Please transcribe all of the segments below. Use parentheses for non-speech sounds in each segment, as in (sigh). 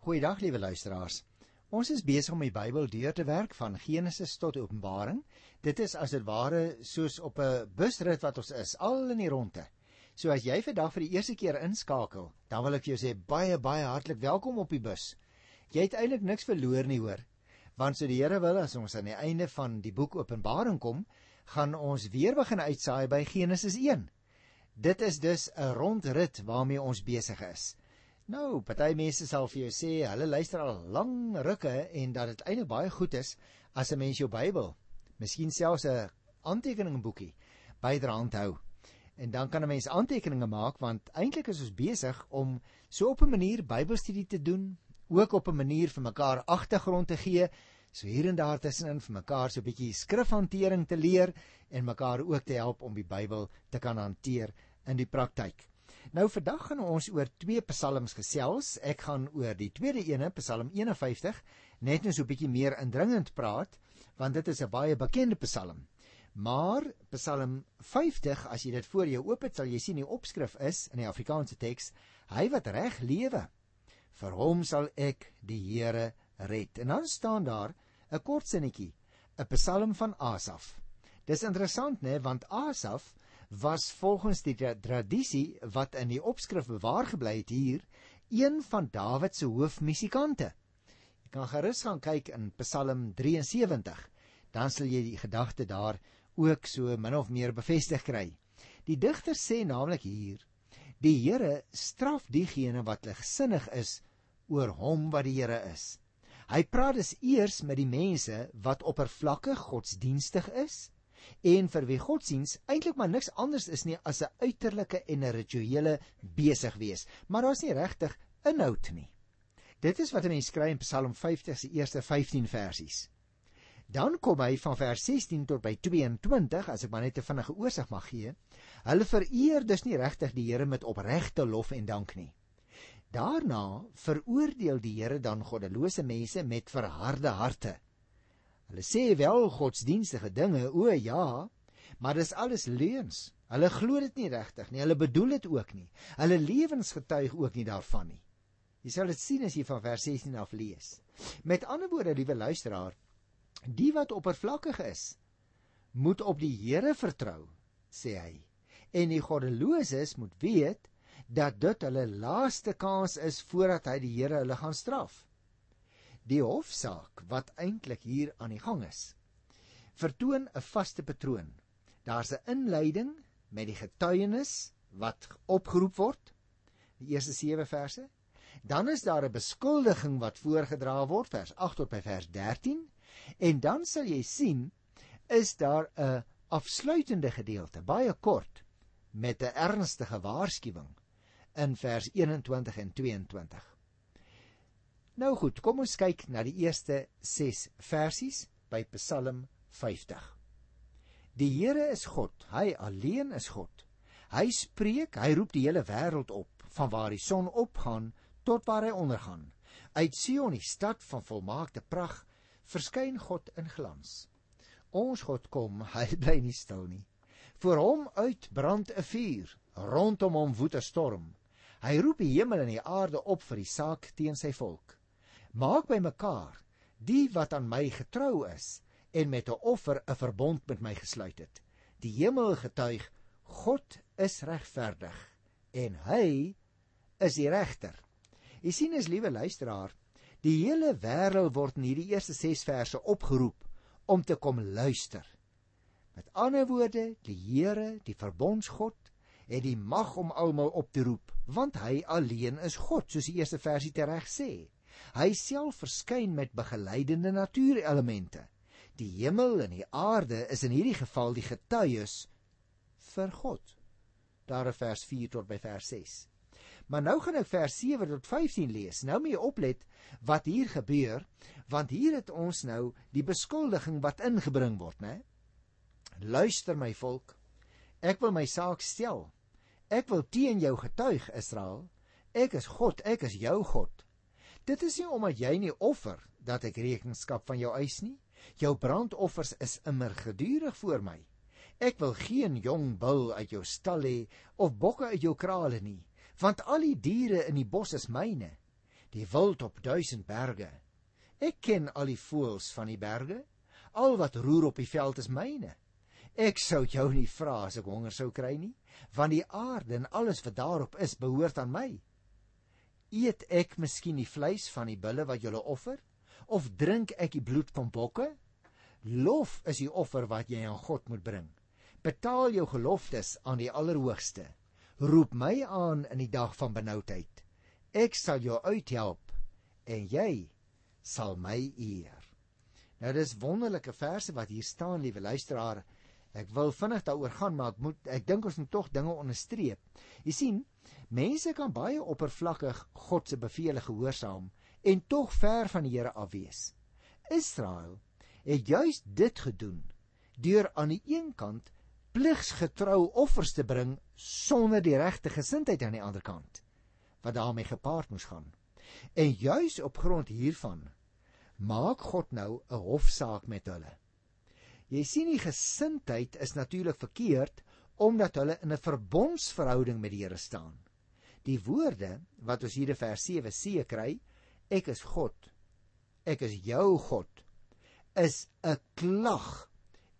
Goeiedag liewe luisteraars. Ons is besig om die Bybel deur te werk van Genesis tot Openbaring. Dit is as dit ware soos op 'n busrit wat ons is, al in die ronde. So as jy vandag vir die eerste keer inskakel, dan wil ek vir jou sê baie baie hartlik welkom op die bus. Jy het eintlik niks verloor nie hoor. Want so die Here wil as ons aan die einde van die boek Openbaring kom, gaan ons weer begin uitsaai by Genesis 1. Dit is dus 'n rondrit waarmee ons besig is. Nou, party mense sal vir jou sê hulle luister al lang rukke en dat dit eintlik baie goed is as 'n mens jou Bybel, miskien selfs 'n aantekeningboekie byderhand hou. En dan kan 'n mens aantekeninge maak want eintlik is ons besig om so op 'n manier Bybelstudie te doen, ook op 'n manier vir mekaar agtergrond te gee, so hier en daar tussenin vir mekaar so 'n bietjie skrifhantering te leer en mekaar ook te help om die Bybel te kan hanteer in die praktyk. Nou vandag gaan ons oor twee psalms gesels. Ek gaan oor die tweede ene, Psalm 51, net nou so 'n bietjie meer indringend praat, want dit is 'n baie bekende psalm. Maar Psalm 50, as jy dit voor jou oop het, sal jy sien die opskrif is in die Afrikaanse teks: Hy wat reg lewe, vir hom sal ek die Here red. En dan staan daar 'n kort sinnetjie, 'n Psalm van Asaf. Dis interessant, né, want Asaf was volgens die tradisie wat in die opskrif bewaar gebly het hier een van Dawid se hoofmusikante. Jy kan gerus gaan kyk in Psalm 73, dan sal jy die gedagte daar ook so min of meer bevestig kry. Die digter sê naamlik hier: Die Here straf diegene wat ligsinnig is oor hom wat die Here is. Hy praat dus eers met die mense wat oppervlakkig godsdienstig is en vir wie godsdiens eintlik maar niks anders is nie as 'n uiterlike en 'n rituele besig wees, maar daar's nie regtig inhoud nie. Dit is wat 'n mens skryf in Psalm 50 se eerste 15 versies. Dan kom hy van vers 16 tot by 22 as ek maar net 'n vinnige oorsig mag gee. Hulle vereer dus nie regtig die Here met opregte lof en dank nie. Daarna veroordeel die Here dan goddelose mense met verharde harte. Hulle sê wel godsdienstige dinge, o ja, maar dis alles leuns. Hulle glo dit nie regtig nie. Hulle bedoel dit ook nie. Hulle lewens getuig ook nie daarvan nie. Jy sal dit sien as jy van vers 16 af lees. Met ander woorde, liewe luisteraar, die wat oppervlakkig is, moet op die Here vertrou, sê hy. En die goddeloses moet weet dat dit hulle laaste kans is voordat hy die Here hulle gaan straf die hofsaak wat eintlik hier aan die gang is vertoon 'n vaste patroon. Daar's 'n inleiding met die getuienis wat opgeroep word die eerste 7 verse. Dan is daar 'n beskuldiging wat voorgedra word vers 8 tot by vers 13 en dan sal jy sien is daar 'n afsluitende gedeelte baie kort met 'n ernstige waarskuwing in vers 21 en 22 Nou goed, kom ons kyk na die eerste 6 versies by Psalm 50. Die Here is God, hy alleen is God. Hy spreek, hy roep die hele wêreld op van waar die son opgaan tot waar hy ondergaan. Uit Sion, die stad van volmaakte pragt, verskyn God in glans. Ons God kom, (laughs) hy bly nie stil nie. Voor hom uit brand 'n vuur, rondom hom woed 'n storm. Hy roep die hemel en die aarde op vir die saak teen sy volk maak by mekaar die wat aan my getrou is en met 'n offer 'n verbond met my gesluit het. Die hemel getuig God is regverdig en hy is die regter. Jy sien as liewe luisteraar, die hele wêreld word in hierdie eerste 6 verse opgeroep om te kom luister. Met ander woorde, die Here, die verbondsgod, het die mag om almal op te roep, want hy alleen is God, soos die eerste versie tereg sê. Hy self verskyn met begeleidende natuurelemente. Die hemel en die aarde is in hierdie geval die getuies vir God. Daar in vers 4 tot by vers 6. Maar nou gaan ek vers 7 tot 15 lees. Nou moet jy oplet wat hier gebeur, want hier het ons nou die beskuldiging wat ingebring word, né? Luister my volk. Ek wil my saak stel. Ek wil teen jou getuig, Israel. Ek is God, ek is jou God. Dit is nie omdat jy nie offer dat ek rekenskap van jou eis nie. Jou brandoffers is immer gedurig voor my. Ek wil geen jong bul uit jou stal hê of bokke uit jou krale nie, want al die diere in die bos is myne. die wild op duisend berge. Ek ken al die voëls van die berge. Al wat roer op die veld is myne. Ek sou jou nie vra as ek honger sou kry nie, want die aarde en alles wat daarop is behoort aan my. Eet ek miskien die vleis van die bulle wat julle offer, of drink ek die bloed van bokke? Lof is die offer wat jy aan God moet bring. Betaal jou geloftes aan die Allerhoogste. Roep my aan in die dag van benoudheid. Ek sal jou uithelp en jy sal my eer. Nou dis wonderlike verse wat hier staan, liewe luisteraar. Ek wil vinnig daaroor gaan, maar ek moet ek dink ons moet tog dinge onderstreep. Jy sien, mense kan baie oppervlakkig God se beveel gehoorsaam en tog ver van die Here af wees. Israel het juis dit gedoen deur aan die een kant pligsgetrou offers te bring sonder die regte gesindheid aan die ander kant wat daarmee gepaard moes gaan. En juis op grond hiervan maak God nou 'n hofsaak met hulle. Jy sien die gesindheid is natuurlik verkeerd omdat hulle in 'n verbondsverhouding met die Here staan. Die woorde wat ons hier in vers 7 see kry, ek is God. Ek is jou God is 'n klag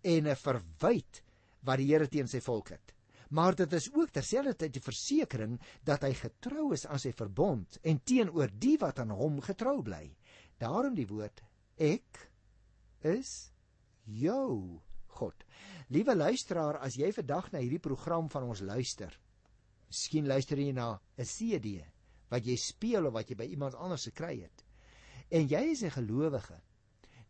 en 'n verwyt wat die Here teen sy volk het. Maar dit is ook terselfdertyd die versekering dat hy getrou is aan sy verbond en teenoor die wat aan hom getrou bly. Daarom die woord ek is jou God. Liewe luisteraar, as jy vandag na hierdie program van ons luister, miskien luister jy na 'n CD wat jy speel of wat jy by iemand anders gekry het. En jy is 'n gelowige.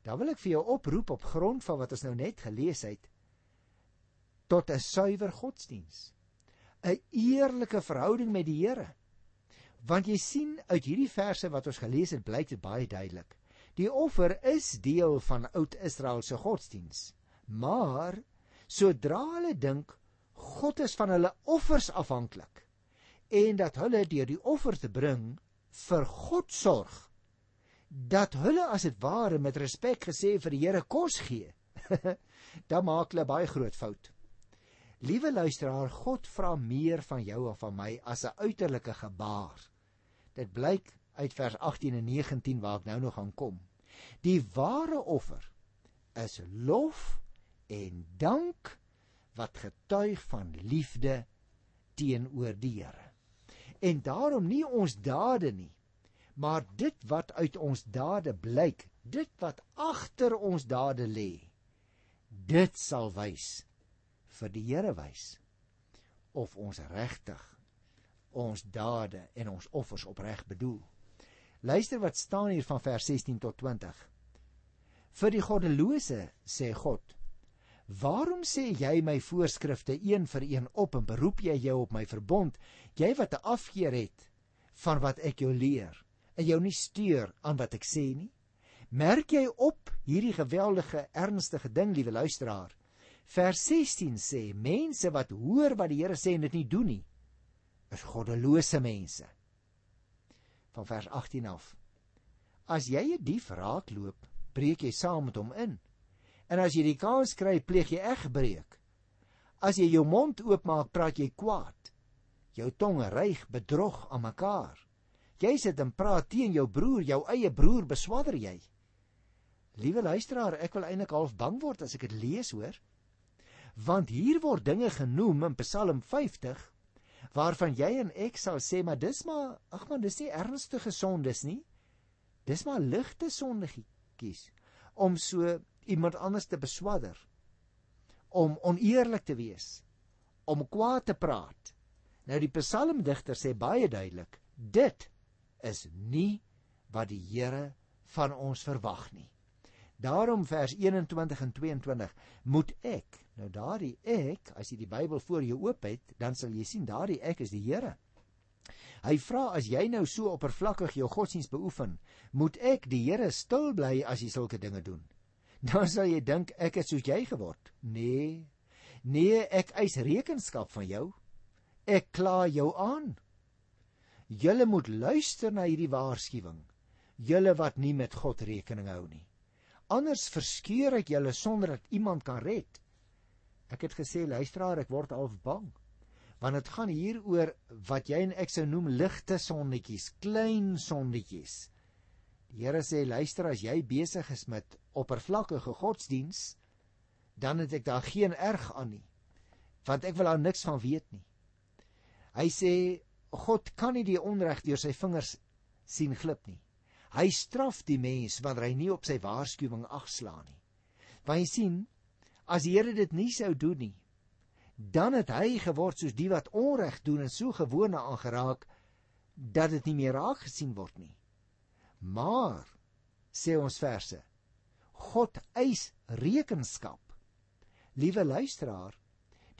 Dan wil ek vir jou oproep op grond van wat ons nou net gelees het tot 'n suiwer godsdiens. 'n Eerlike verhouding met die Here. Want jy sien uit hierdie verse wat ons gelees het, blyk dit baie duidelik. Die offer is deel van Oud-Israel se godsdiens. Maar sodra hulle dink God is van hulle offers afhanklik en dat hulle deur die offer te bring vir God sorg dat hulle as dit ware met respek gesê vir die Here kos gee, (laughs) dan maak hulle baie groot fout. Liewe luisteraar, God vra meer van jou of van my as 'n uiterlike gebaar. Dit blyk uit vers 18 en 19 waar ek nou nog gaan kom. Die ware offer is lof en dank wat getuig van liefde teenoor die Here. En daarom nie ons dade nie, maar dit wat uit ons dade blyk, dit wat agter ons dade lê. Dit sal wys vir die Here wys of ons regtig ons dade en ons offers opreg bedoel. Luister wat staan hier van vers 16 tot 20. Vir die goddelose sê God: Waarom sê jy my voorskrifte een vir een op en beroep jy jou op my verbond, jy wat 'n afkeer het van wat ek jou leer en jou nie steur aan wat ek sê nie? Merk jy op hierdie geweldige ernstige ding, liewe luisteraar? Vers 16 sê: Mense wat hoor wat die Here sê en dit nie doen nie, is goddelose mense van vers 18 af. As jy 'n dief raakloop, breek jy saam met hom in. En as jy die kans kry, pleeg jy egbreek. As jy jou mond oopmaak, praat jy kwaad. Jou tong reig bedrog aan mekaar. Jy sit en praat teen jou broer, jou eie broer beswadder jy. Liewe luisteraar, ek wil eintlik half bang word as ek dit lees hoor. Want hier word dinge genoem in Psalm waarvan jy en ek sal sê maar dis maar ag man dis nie ernstige sondes nie dis maar ligte sondigies om so iemand anders te beswadder om oneerlik te wees om kwaad te praat nou die psalmdigter sê baie duidelik dit is nie wat die Here van ons verwag nie Daarom vers 21 en 22 moet ek nou daardie ek as jy die Bybel voor jou oop het dan sal jy sien daardie ek is die Here. Hy vra as jy nou so oppervlakkig jou godsdienst beoefen, moet ek die Here stil bly as jy sulke dinge doen. Dan sal jy dink ek het soos jy geword. Nee. Nee, ek eis rekenskap van jou. Ek kla jou aan. Julle moet luister na hierdie waarskuwing. Julle wat nie met God rekening hou nie anders verskeur ek julle sonder dat iemand kan red. Ek het gesê luisteraar, ek word half bang. Want dit gaan hier oor wat jy en ek sou noem ligte sonnetjies, klein sonnetjies. Die Here sê luister as jy besig is met oppervlakkige godsdiens, dan het ek daar geen erg aan nie. Want ek wil daar niks van weet nie. Hy sê God kan nie die onreg deur sy vingers sien glip nie. Hy straf die mens wanneer hy nie op sy waarskuwing agslaan nie. Want jy sien, as die Here dit nie sou doen nie, dan het hy geword soos die wat onreg doen en so gewone aangeraak dat dit nie meer raak gesien word nie. Maar sê ons verse, God eis rekenskap. Liewe luisteraar,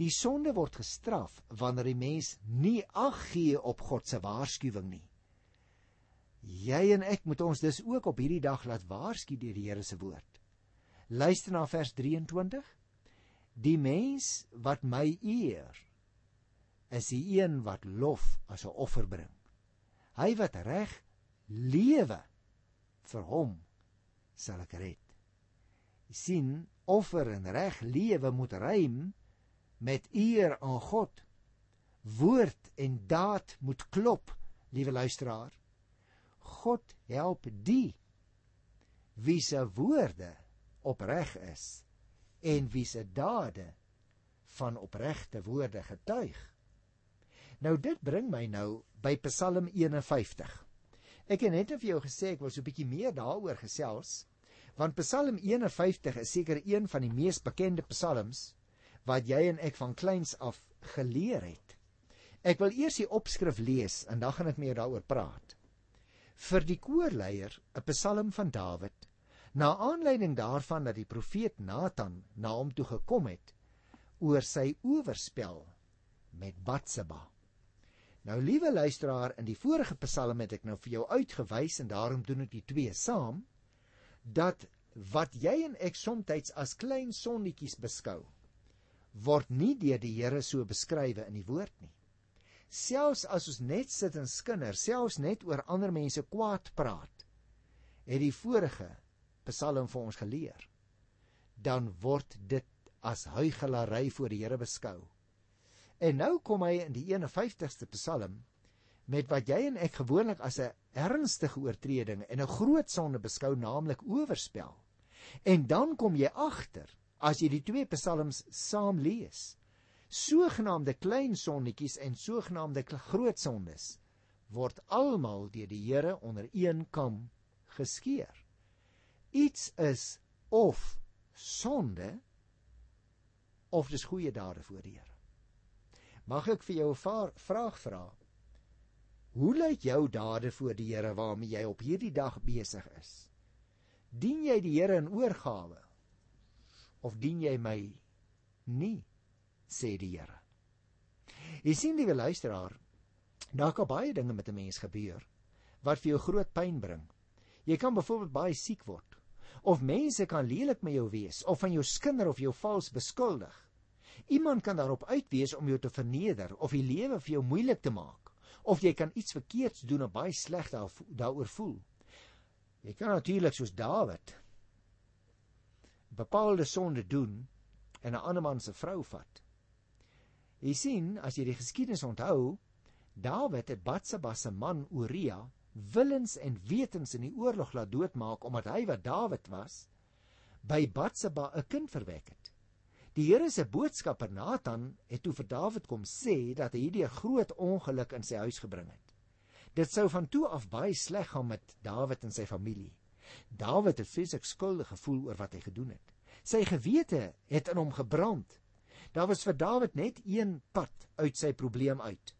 die sonde word gestraf wanneer die mens nie ag gee op God se waarskuwing nie. Jy en ek moet ons dus ook op hierdie dag laat waarsku deur die Here se woord. Luister na vers 23. Die mens wat my eer is die een wat lof as 'n offer bring. Hy wat reg lewe vir hom sal ek red. Jy sien, offer en reg lewe moet rym met eer aan God. Woord en daad moet klop, liewe luisteraar. God help die wie se woorde opreg is en wie se dade van opregte woorde getuig. Nou dit bring my nou by Psalm 51. Ek het net vir jou gesê ek wil so 'n bietjie meer daaroor gesels want Psalm 51 is seker een van die mees bekende psalms wat jy en ek van kleins af geleer het. Ek wil eers die opskrif lees en dan gaan ek meer daaroor praat. Vir die koorleier 'n psalm van Dawid Na aanleiding daarvan dat die profeet Nathan na hom toe gekom het oor sy oorspel met Batseba. Nou liewe luisteraar, in die vorige Psalm het ek nou vir jou uitgewys en daarom doen ek die twee saam dat wat jy en ek soms as klein sonnetjies beskou word nie deur die Here so beskrywe in die woord nie. Selfs as ons net sit en skinder, selfs net oor ander mense kwaad praat, het die vorige Psalm vir ons geleer, dan word dit as huigelary voor die Here beskou. En nou kom hy in die 51ste Psalm met wat jy en ek gewoonlik as 'n ernstige oortreding en 'n groot sonde beskou, naamlik oorspel. En dan kom jy agter as jy die twee psalms saam lees, sogenaamde klein sonnetjies en sogenaamde groot sondes word almal deur die Here onder een kam geskeer iets is of sonde of dis goeie dade voor die Here. Mag ek vir jou 'n vraag vra? Hoe lyk jou dade voor die Here waarmee jy op hierdie dag besig is? Dien jy die Here in oorgawe of dien jy my nie? sê die Here. Jy sien liewe luisteraar, daar kan baie dinge met 'n mens gebeur wat vir jou groot pyn bring. Jy kan byvoorbeeld baie siek word of mense kan lelik met jou wees of van jou skinder of jou vals beskuldig. Iemand kan daarop uitwees om jou te verneder of die lewe vir jou moeilik te maak of jy kan iets verkeerds doen en baie sleg daaroor voel. Jy kan natuurlik soos Dawid bepaalde sonde doen en 'n ander man se vrou vat. Jy sien, as jy die geskiedenis onthou, Dawid het Batsheba se man Uria willens en wetens in die oorlog laat doodmaak omdat hy wat Dawid was by Batseba 'n kind verwek het. Die Here se boodskapper Nathan het toe vir Dawid kom sê dat hy hierdie groot ongeluk in sy huis gebring het. Dit sou van toe af baie sleg gaan met Dawid en sy familie. Dawid het fisies skuldig gevoel oor wat hy gedoen het. Sy gewete het in hom gebrand. Daar was vir Dawid net een pad uit sy probleem uit.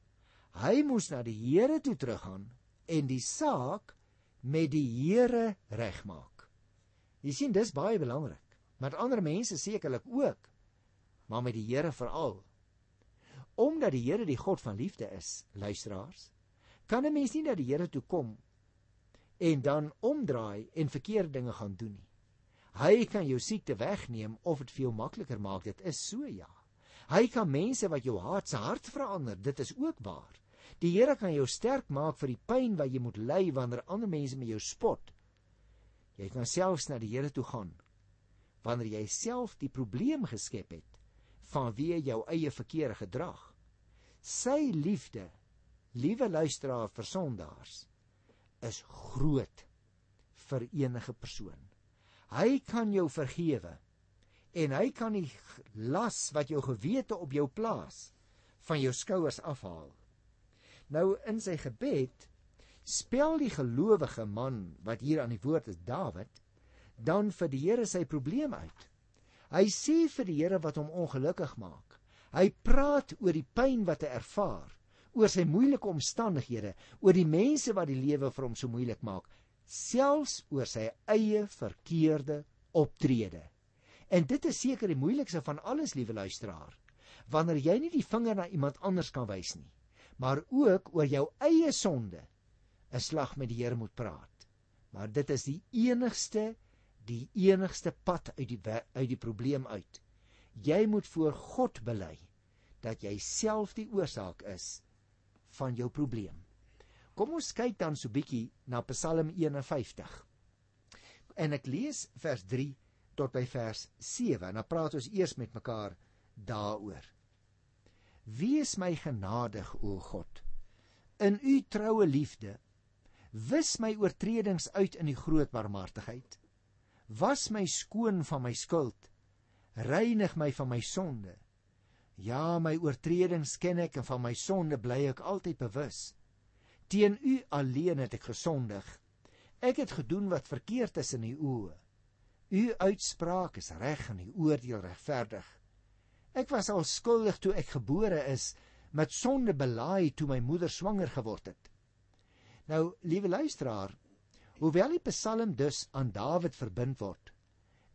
Hy moes na die Here toe teruggaan en die saak met die Here regmaak. Jy sien dis baie belangrik. Met ander mense sekerlik ook, maar met die Here veral. Omdat die Here die God van liefde is, luisteraars, kan 'n mens nie na die Here toe kom en dan omdraai en verkeerde dinge gaan doen nie. Hy kan jou siekte wegneem of dit vir jou makliker maak. Dit is so ja. Hy kan mense wat jou haat se hart verander. Dit is ook waar. Die Here kan jou sterk maak vir die pyn wat jy moet ly wanneer ander mense met jou spot. Jy kan selfs na die Here toe gaan wanneer jy self die probleem geskep het vanweë jou eie verkeerde gedrag. Sy liefde, liewe luisteraar vir sondaars, is groot vir enige persoon. Hy kan jou vergewe en hy kan die las wat jou gewete op jou plaas van jou skouers afhaal. Nou in sy gebed spel die gelowige man wat hier aan die woord is Dawid dan vir die Here sy probleem uit. Hy sê vir die Here wat hom ongelukkig maak. Hy praat oor die pyn wat hy ervaar, oor sy moeilike omstandighede, oor die mense wat die lewe vir hom so moeilik maak, selfs oor sy eie verkeerde optrede. En dit is seker die moeilikste van alles, liewe luisteraar, wanneer jy nie die vinger na iemand anders kan wys nie, maar ook oor jou eie sonde 'n slag met die Here moet praat. Maar dit is die enigste die enigste pad uit die uit die probleem uit. Jy moet voor God bely dat jy self die oorsaak is van jou probleem. Kom ons kyk dan so bietjie na Psalm 51. En ek lees vers 3 tot by vers 7 en dan praat ons eers met mekaar daaroor. Wees my genadig o God in u troue liefde wis my oortredings uit in die groot barmhartigheid was my skoon van my skuld reinig my van my sonde. Ja my oortredings ken ek en van my sonde bly ek altyd bewus. Teen u alleen het ek gesondig. Ek het gedoen wat verkeerd is in u oë. U uitspraak is reg en u oordeel regverdig. Ek was al skuldig toe ek gebore is met sonde belaai toe my moeder swanger geword het. Nou liewe luisteraar Hoewel die Psalm dus aan Dawid verbind word,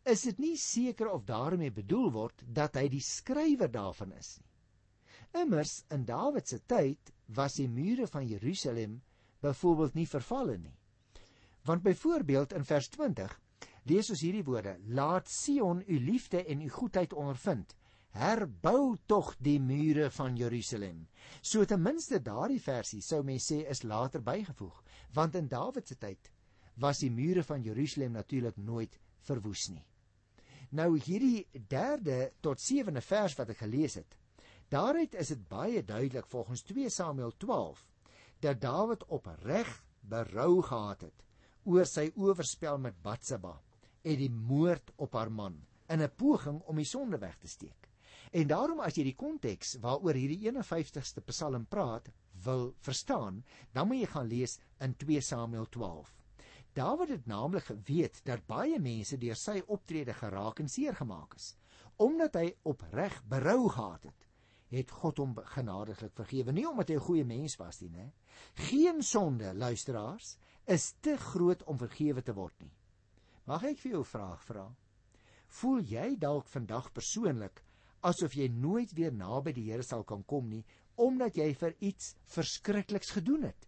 is dit nie seker of daarmee bedoel word dat hy die skrywer daarvan is nie. Immers in Dawid se tyd was die mure van Jerusalem byvoorbeeld nie vervalle nie. Want byvoorbeeld in vers 20 lees ons hierdie woorde: Laat Sion u liefde en u goedheid ondervind. Herbou tog die mure van Jerusalem. So ten minste daardie versie sou mens sê is later bygevoeg, want in Dawid se tyd was die mure van Jerusalem natuurlik nooit verwoes nie. Nou hierdie derde tot sewende vers wat ek gelees het. Daaruit is dit baie duidelik volgens 2 Samuel 12 dat Dawid opreg berou gehad het oor sy oorspel met Batseba en die moord op haar man in 'n poging om die sonde weg te steek. En daarom as jy die konteks waaroor hierdie 51ste Psalm praat wil verstaan, dan moet jy gaan lees in 2 Samuel 12. Dawid het naamlik geweet dat baie mense deur sy optrede geraak en seer gemaak is. Omdat hy opreg berou gehad het, het God hom genadiglik vergewe, nie omdat hy 'n goeie mens was nie, né? Geen sonde, luisteraars, is te groot om vergewe te word nie. Mag ek vir jou 'n vraag vra? Voel jy dalk vandag persoonlik asof jy nooit weer naby die Here sal kan kom nie omdat jy vir iets verskrikliks gedoen het?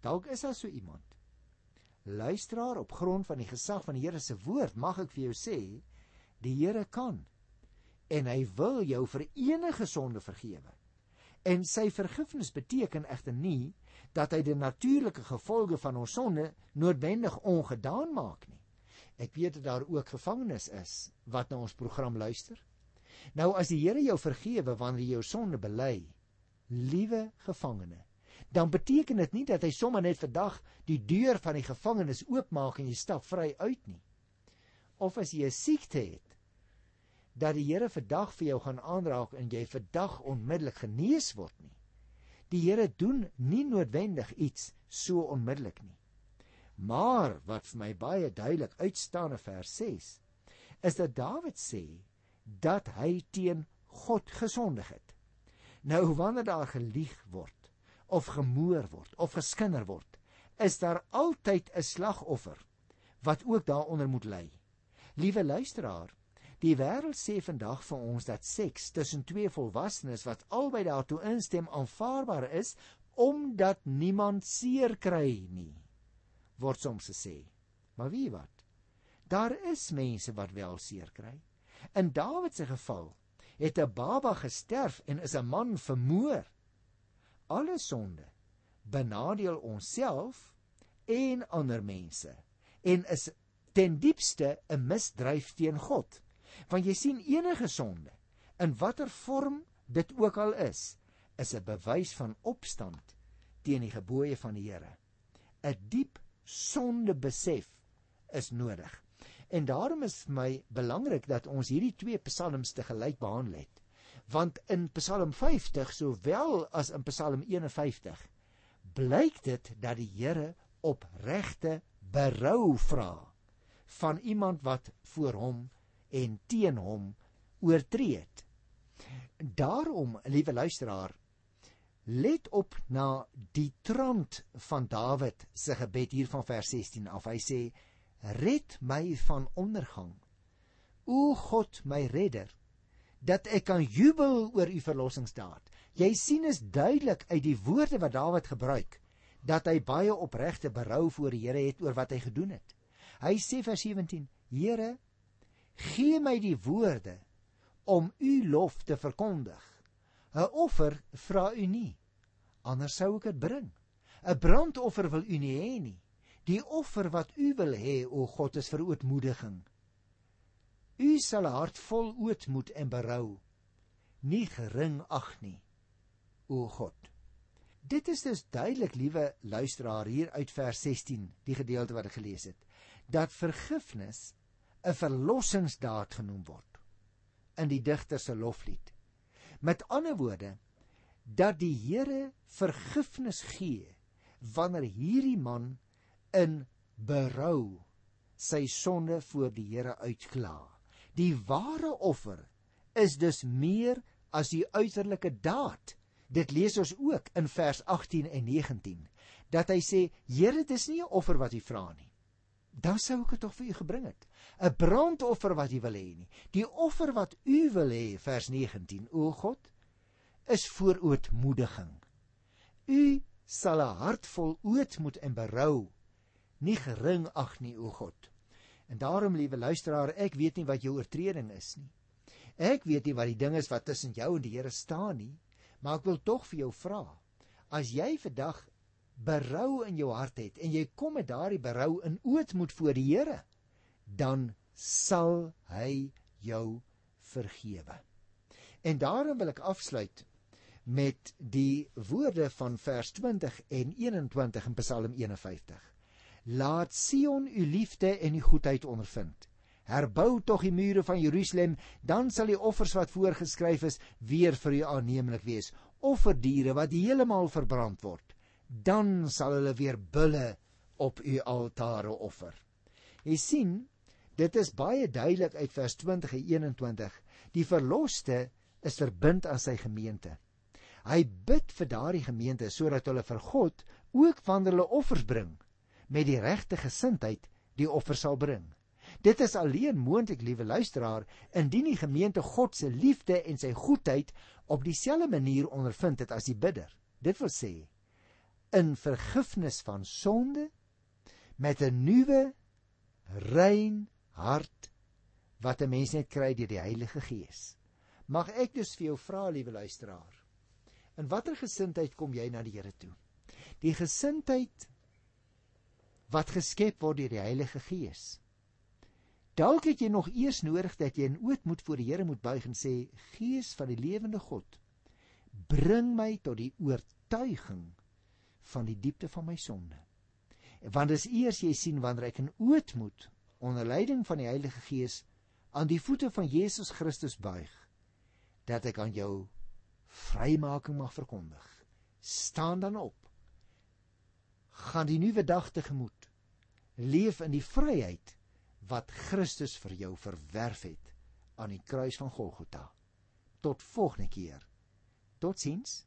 Dalk is daar so iemand luisteraar op grond van die gesag van die Here se woord mag ek vir jou sê die Here kan. En hy wil jou vir enige sonde vergewe. En sy vergifnis beteken egter nie dat hy die natuurlike gevolge van ons sonde noodwendig ongedaan maak nie. Ek weet dat daar ook gevangenes is wat na ons program luister. Nou as die Here jou vergewe wanneer jy jou sonde bely liewe gevangene dan beteken dit nie dat hy sommer net vandag die deur van die gevangenis oopmaak en jy stap vry uit nie. Of as jy 'n siekte het, dat die Here vandag vir jou gaan aanraak en jy vandag onmiddellik genees word nie. Die Here doen nie noodwendig iets so onmiddellik nie. Maar wat vir my baie duidelik uitstaan in vers 6 is dat Dawid sê dat hy teen God gesondig het. Nou wanneer daar gelieg word of gemoor word of geskinder word, is daar altyd 'n slagoffer wat ook daaronder moet ly. Liewe luisteraar, die wêreld sê vandag vir ons dat seks tussen twee volwassenes wat albei daartoe instem aanvaarbaar is omdat niemand seer kry nie. Word soms gesê. Maar wie wat? Daar is mense wat wel seer kry. In Dawid se geval het 'n baba gesterf en is 'n man vermoor alle sonde benadeel onsself en ander mense en is ten diepste 'n misdryf teen God. Want jy sien enige sonde in watter vorm dit ook al is, is 'n bewys van opstand teen die gebooie van die Here. 'n Diep sondebesef is nodig. En daarom is vir my belangrik dat ons hierdie twee psalms te gelyk behandel het. Want in Psalm 50 sowel as in Psalm 51 blyk dit dat die Here opregte berou vra van iemand wat voor hom en teen hom oortree het. Daarom, liewe luisteraar, let op na die trant van Dawid se gebed hier van vers 16 af. Hy sê: "Red my van ondergang. O God, my redder, dat ek kan jubel oor u verlossingsdaad." Jy sien is duidelik uit die woorde wat Dawid gebruik dat hy baie opregte berou voor die Here het oor wat hy gedoen het. Hy sê vers 17: Here, gee my die woorde om u lof te verkondig. 'n Offer vra u nie, anders sou ek dit bring. 'n Brandoffer wil u nie hê nie. Die offer wat u wil hê, o God, is vir ootmoediging. U sal 'n hart vol ootmoed en berou nie gering ag nie, o God. Dit is dus duidelik, liewe luisteraar, hier uit vers 16, die gedeelte wat ek gelees het dat vergifnis 'n verlossingsdaad genoem word in die digter se loflied. Met ander woorde dat die Here vergifnis gee wanneer hierdie man in berou sy sonde voor die Here uitkla. Die ware offer is dus meer as die uiterlike daad. Dit lees ons ook in vers 18 en 19 dat hy sê Here dis nie 'n offer wat u vra nie dan sou ek dit tog vir u gebring het. 'n Brandoffer wat u wil hê nie. Die offer wat u wil hê, vers 19, o God, is voor ootmoediging. U sal 'n hart vol ootmoed en berou nie gering ag nie, o God. En daarom, liewe luisteraar, ek weet nie wat jou oortreding is nie. Ek weet nie wat die ding is wat tussen jou en die Here staan nie, maar ek wil tog vir jou vra. As jy vandag berou in jou hart het en jy kom met daardie berou in ootmoed voor die Here, dan sal hy jou vergewe. En daarom wil ek afsluit met die woorde van vers 20 en 21 in Psalm 51. Laat Sion u liefde en u goedheid ondervind. Herbou tog die mure van Jerusalem, dan sal die offers wat voorgeskryf is weer vir u aanneemlik wees. Offerdiere wat heeltemal verbrand word dan sal hulle weer bulle op u altare offer. Jy sien, dit is baie duidelik uit vers 20 en 21. Die verloste is verbind aan sy gemeente. Hy bid vir daardie gemeente sodat hulle vir God ook wanneer hulle offers bring met die regte gesindheid die offer sal bring. Dit is alleen moontlik, liewe luisteraar, indien die gemeente God se liefde en sy goedheid op dieselfde manier ondervind het as die bidder. Dit wil sê, in vergifnis van sonde met 'n nuwe rein hart wat 'n mens net kry deur die Heilige Gees. Mag ek dus vir jou vra, liewe luisteraar, in watter gesindheid kom jy na die Here toe? Die gesindheid wat geskep word deur die Heilige Gees. Dalk het jy nog eers nodig dat jy in ootmoed voor die Here moet buig en sê: Gees van die lewende God, bring my tot die oortuiging van die diepte van my sonde. Want dis eers jy sien wanneer ek in ootmoed onder leiding van die Heilige Gees aan die voete van Jesus Christus buig dat ek aan jou vrymaking mag verkondig. Staan dan op. Gaan die nuwe dag tegemoet. Leef in die vryheid wat Christus vir jou verwerf het aan die kruis van Golgotha. Tot volgende keer. Totsiens.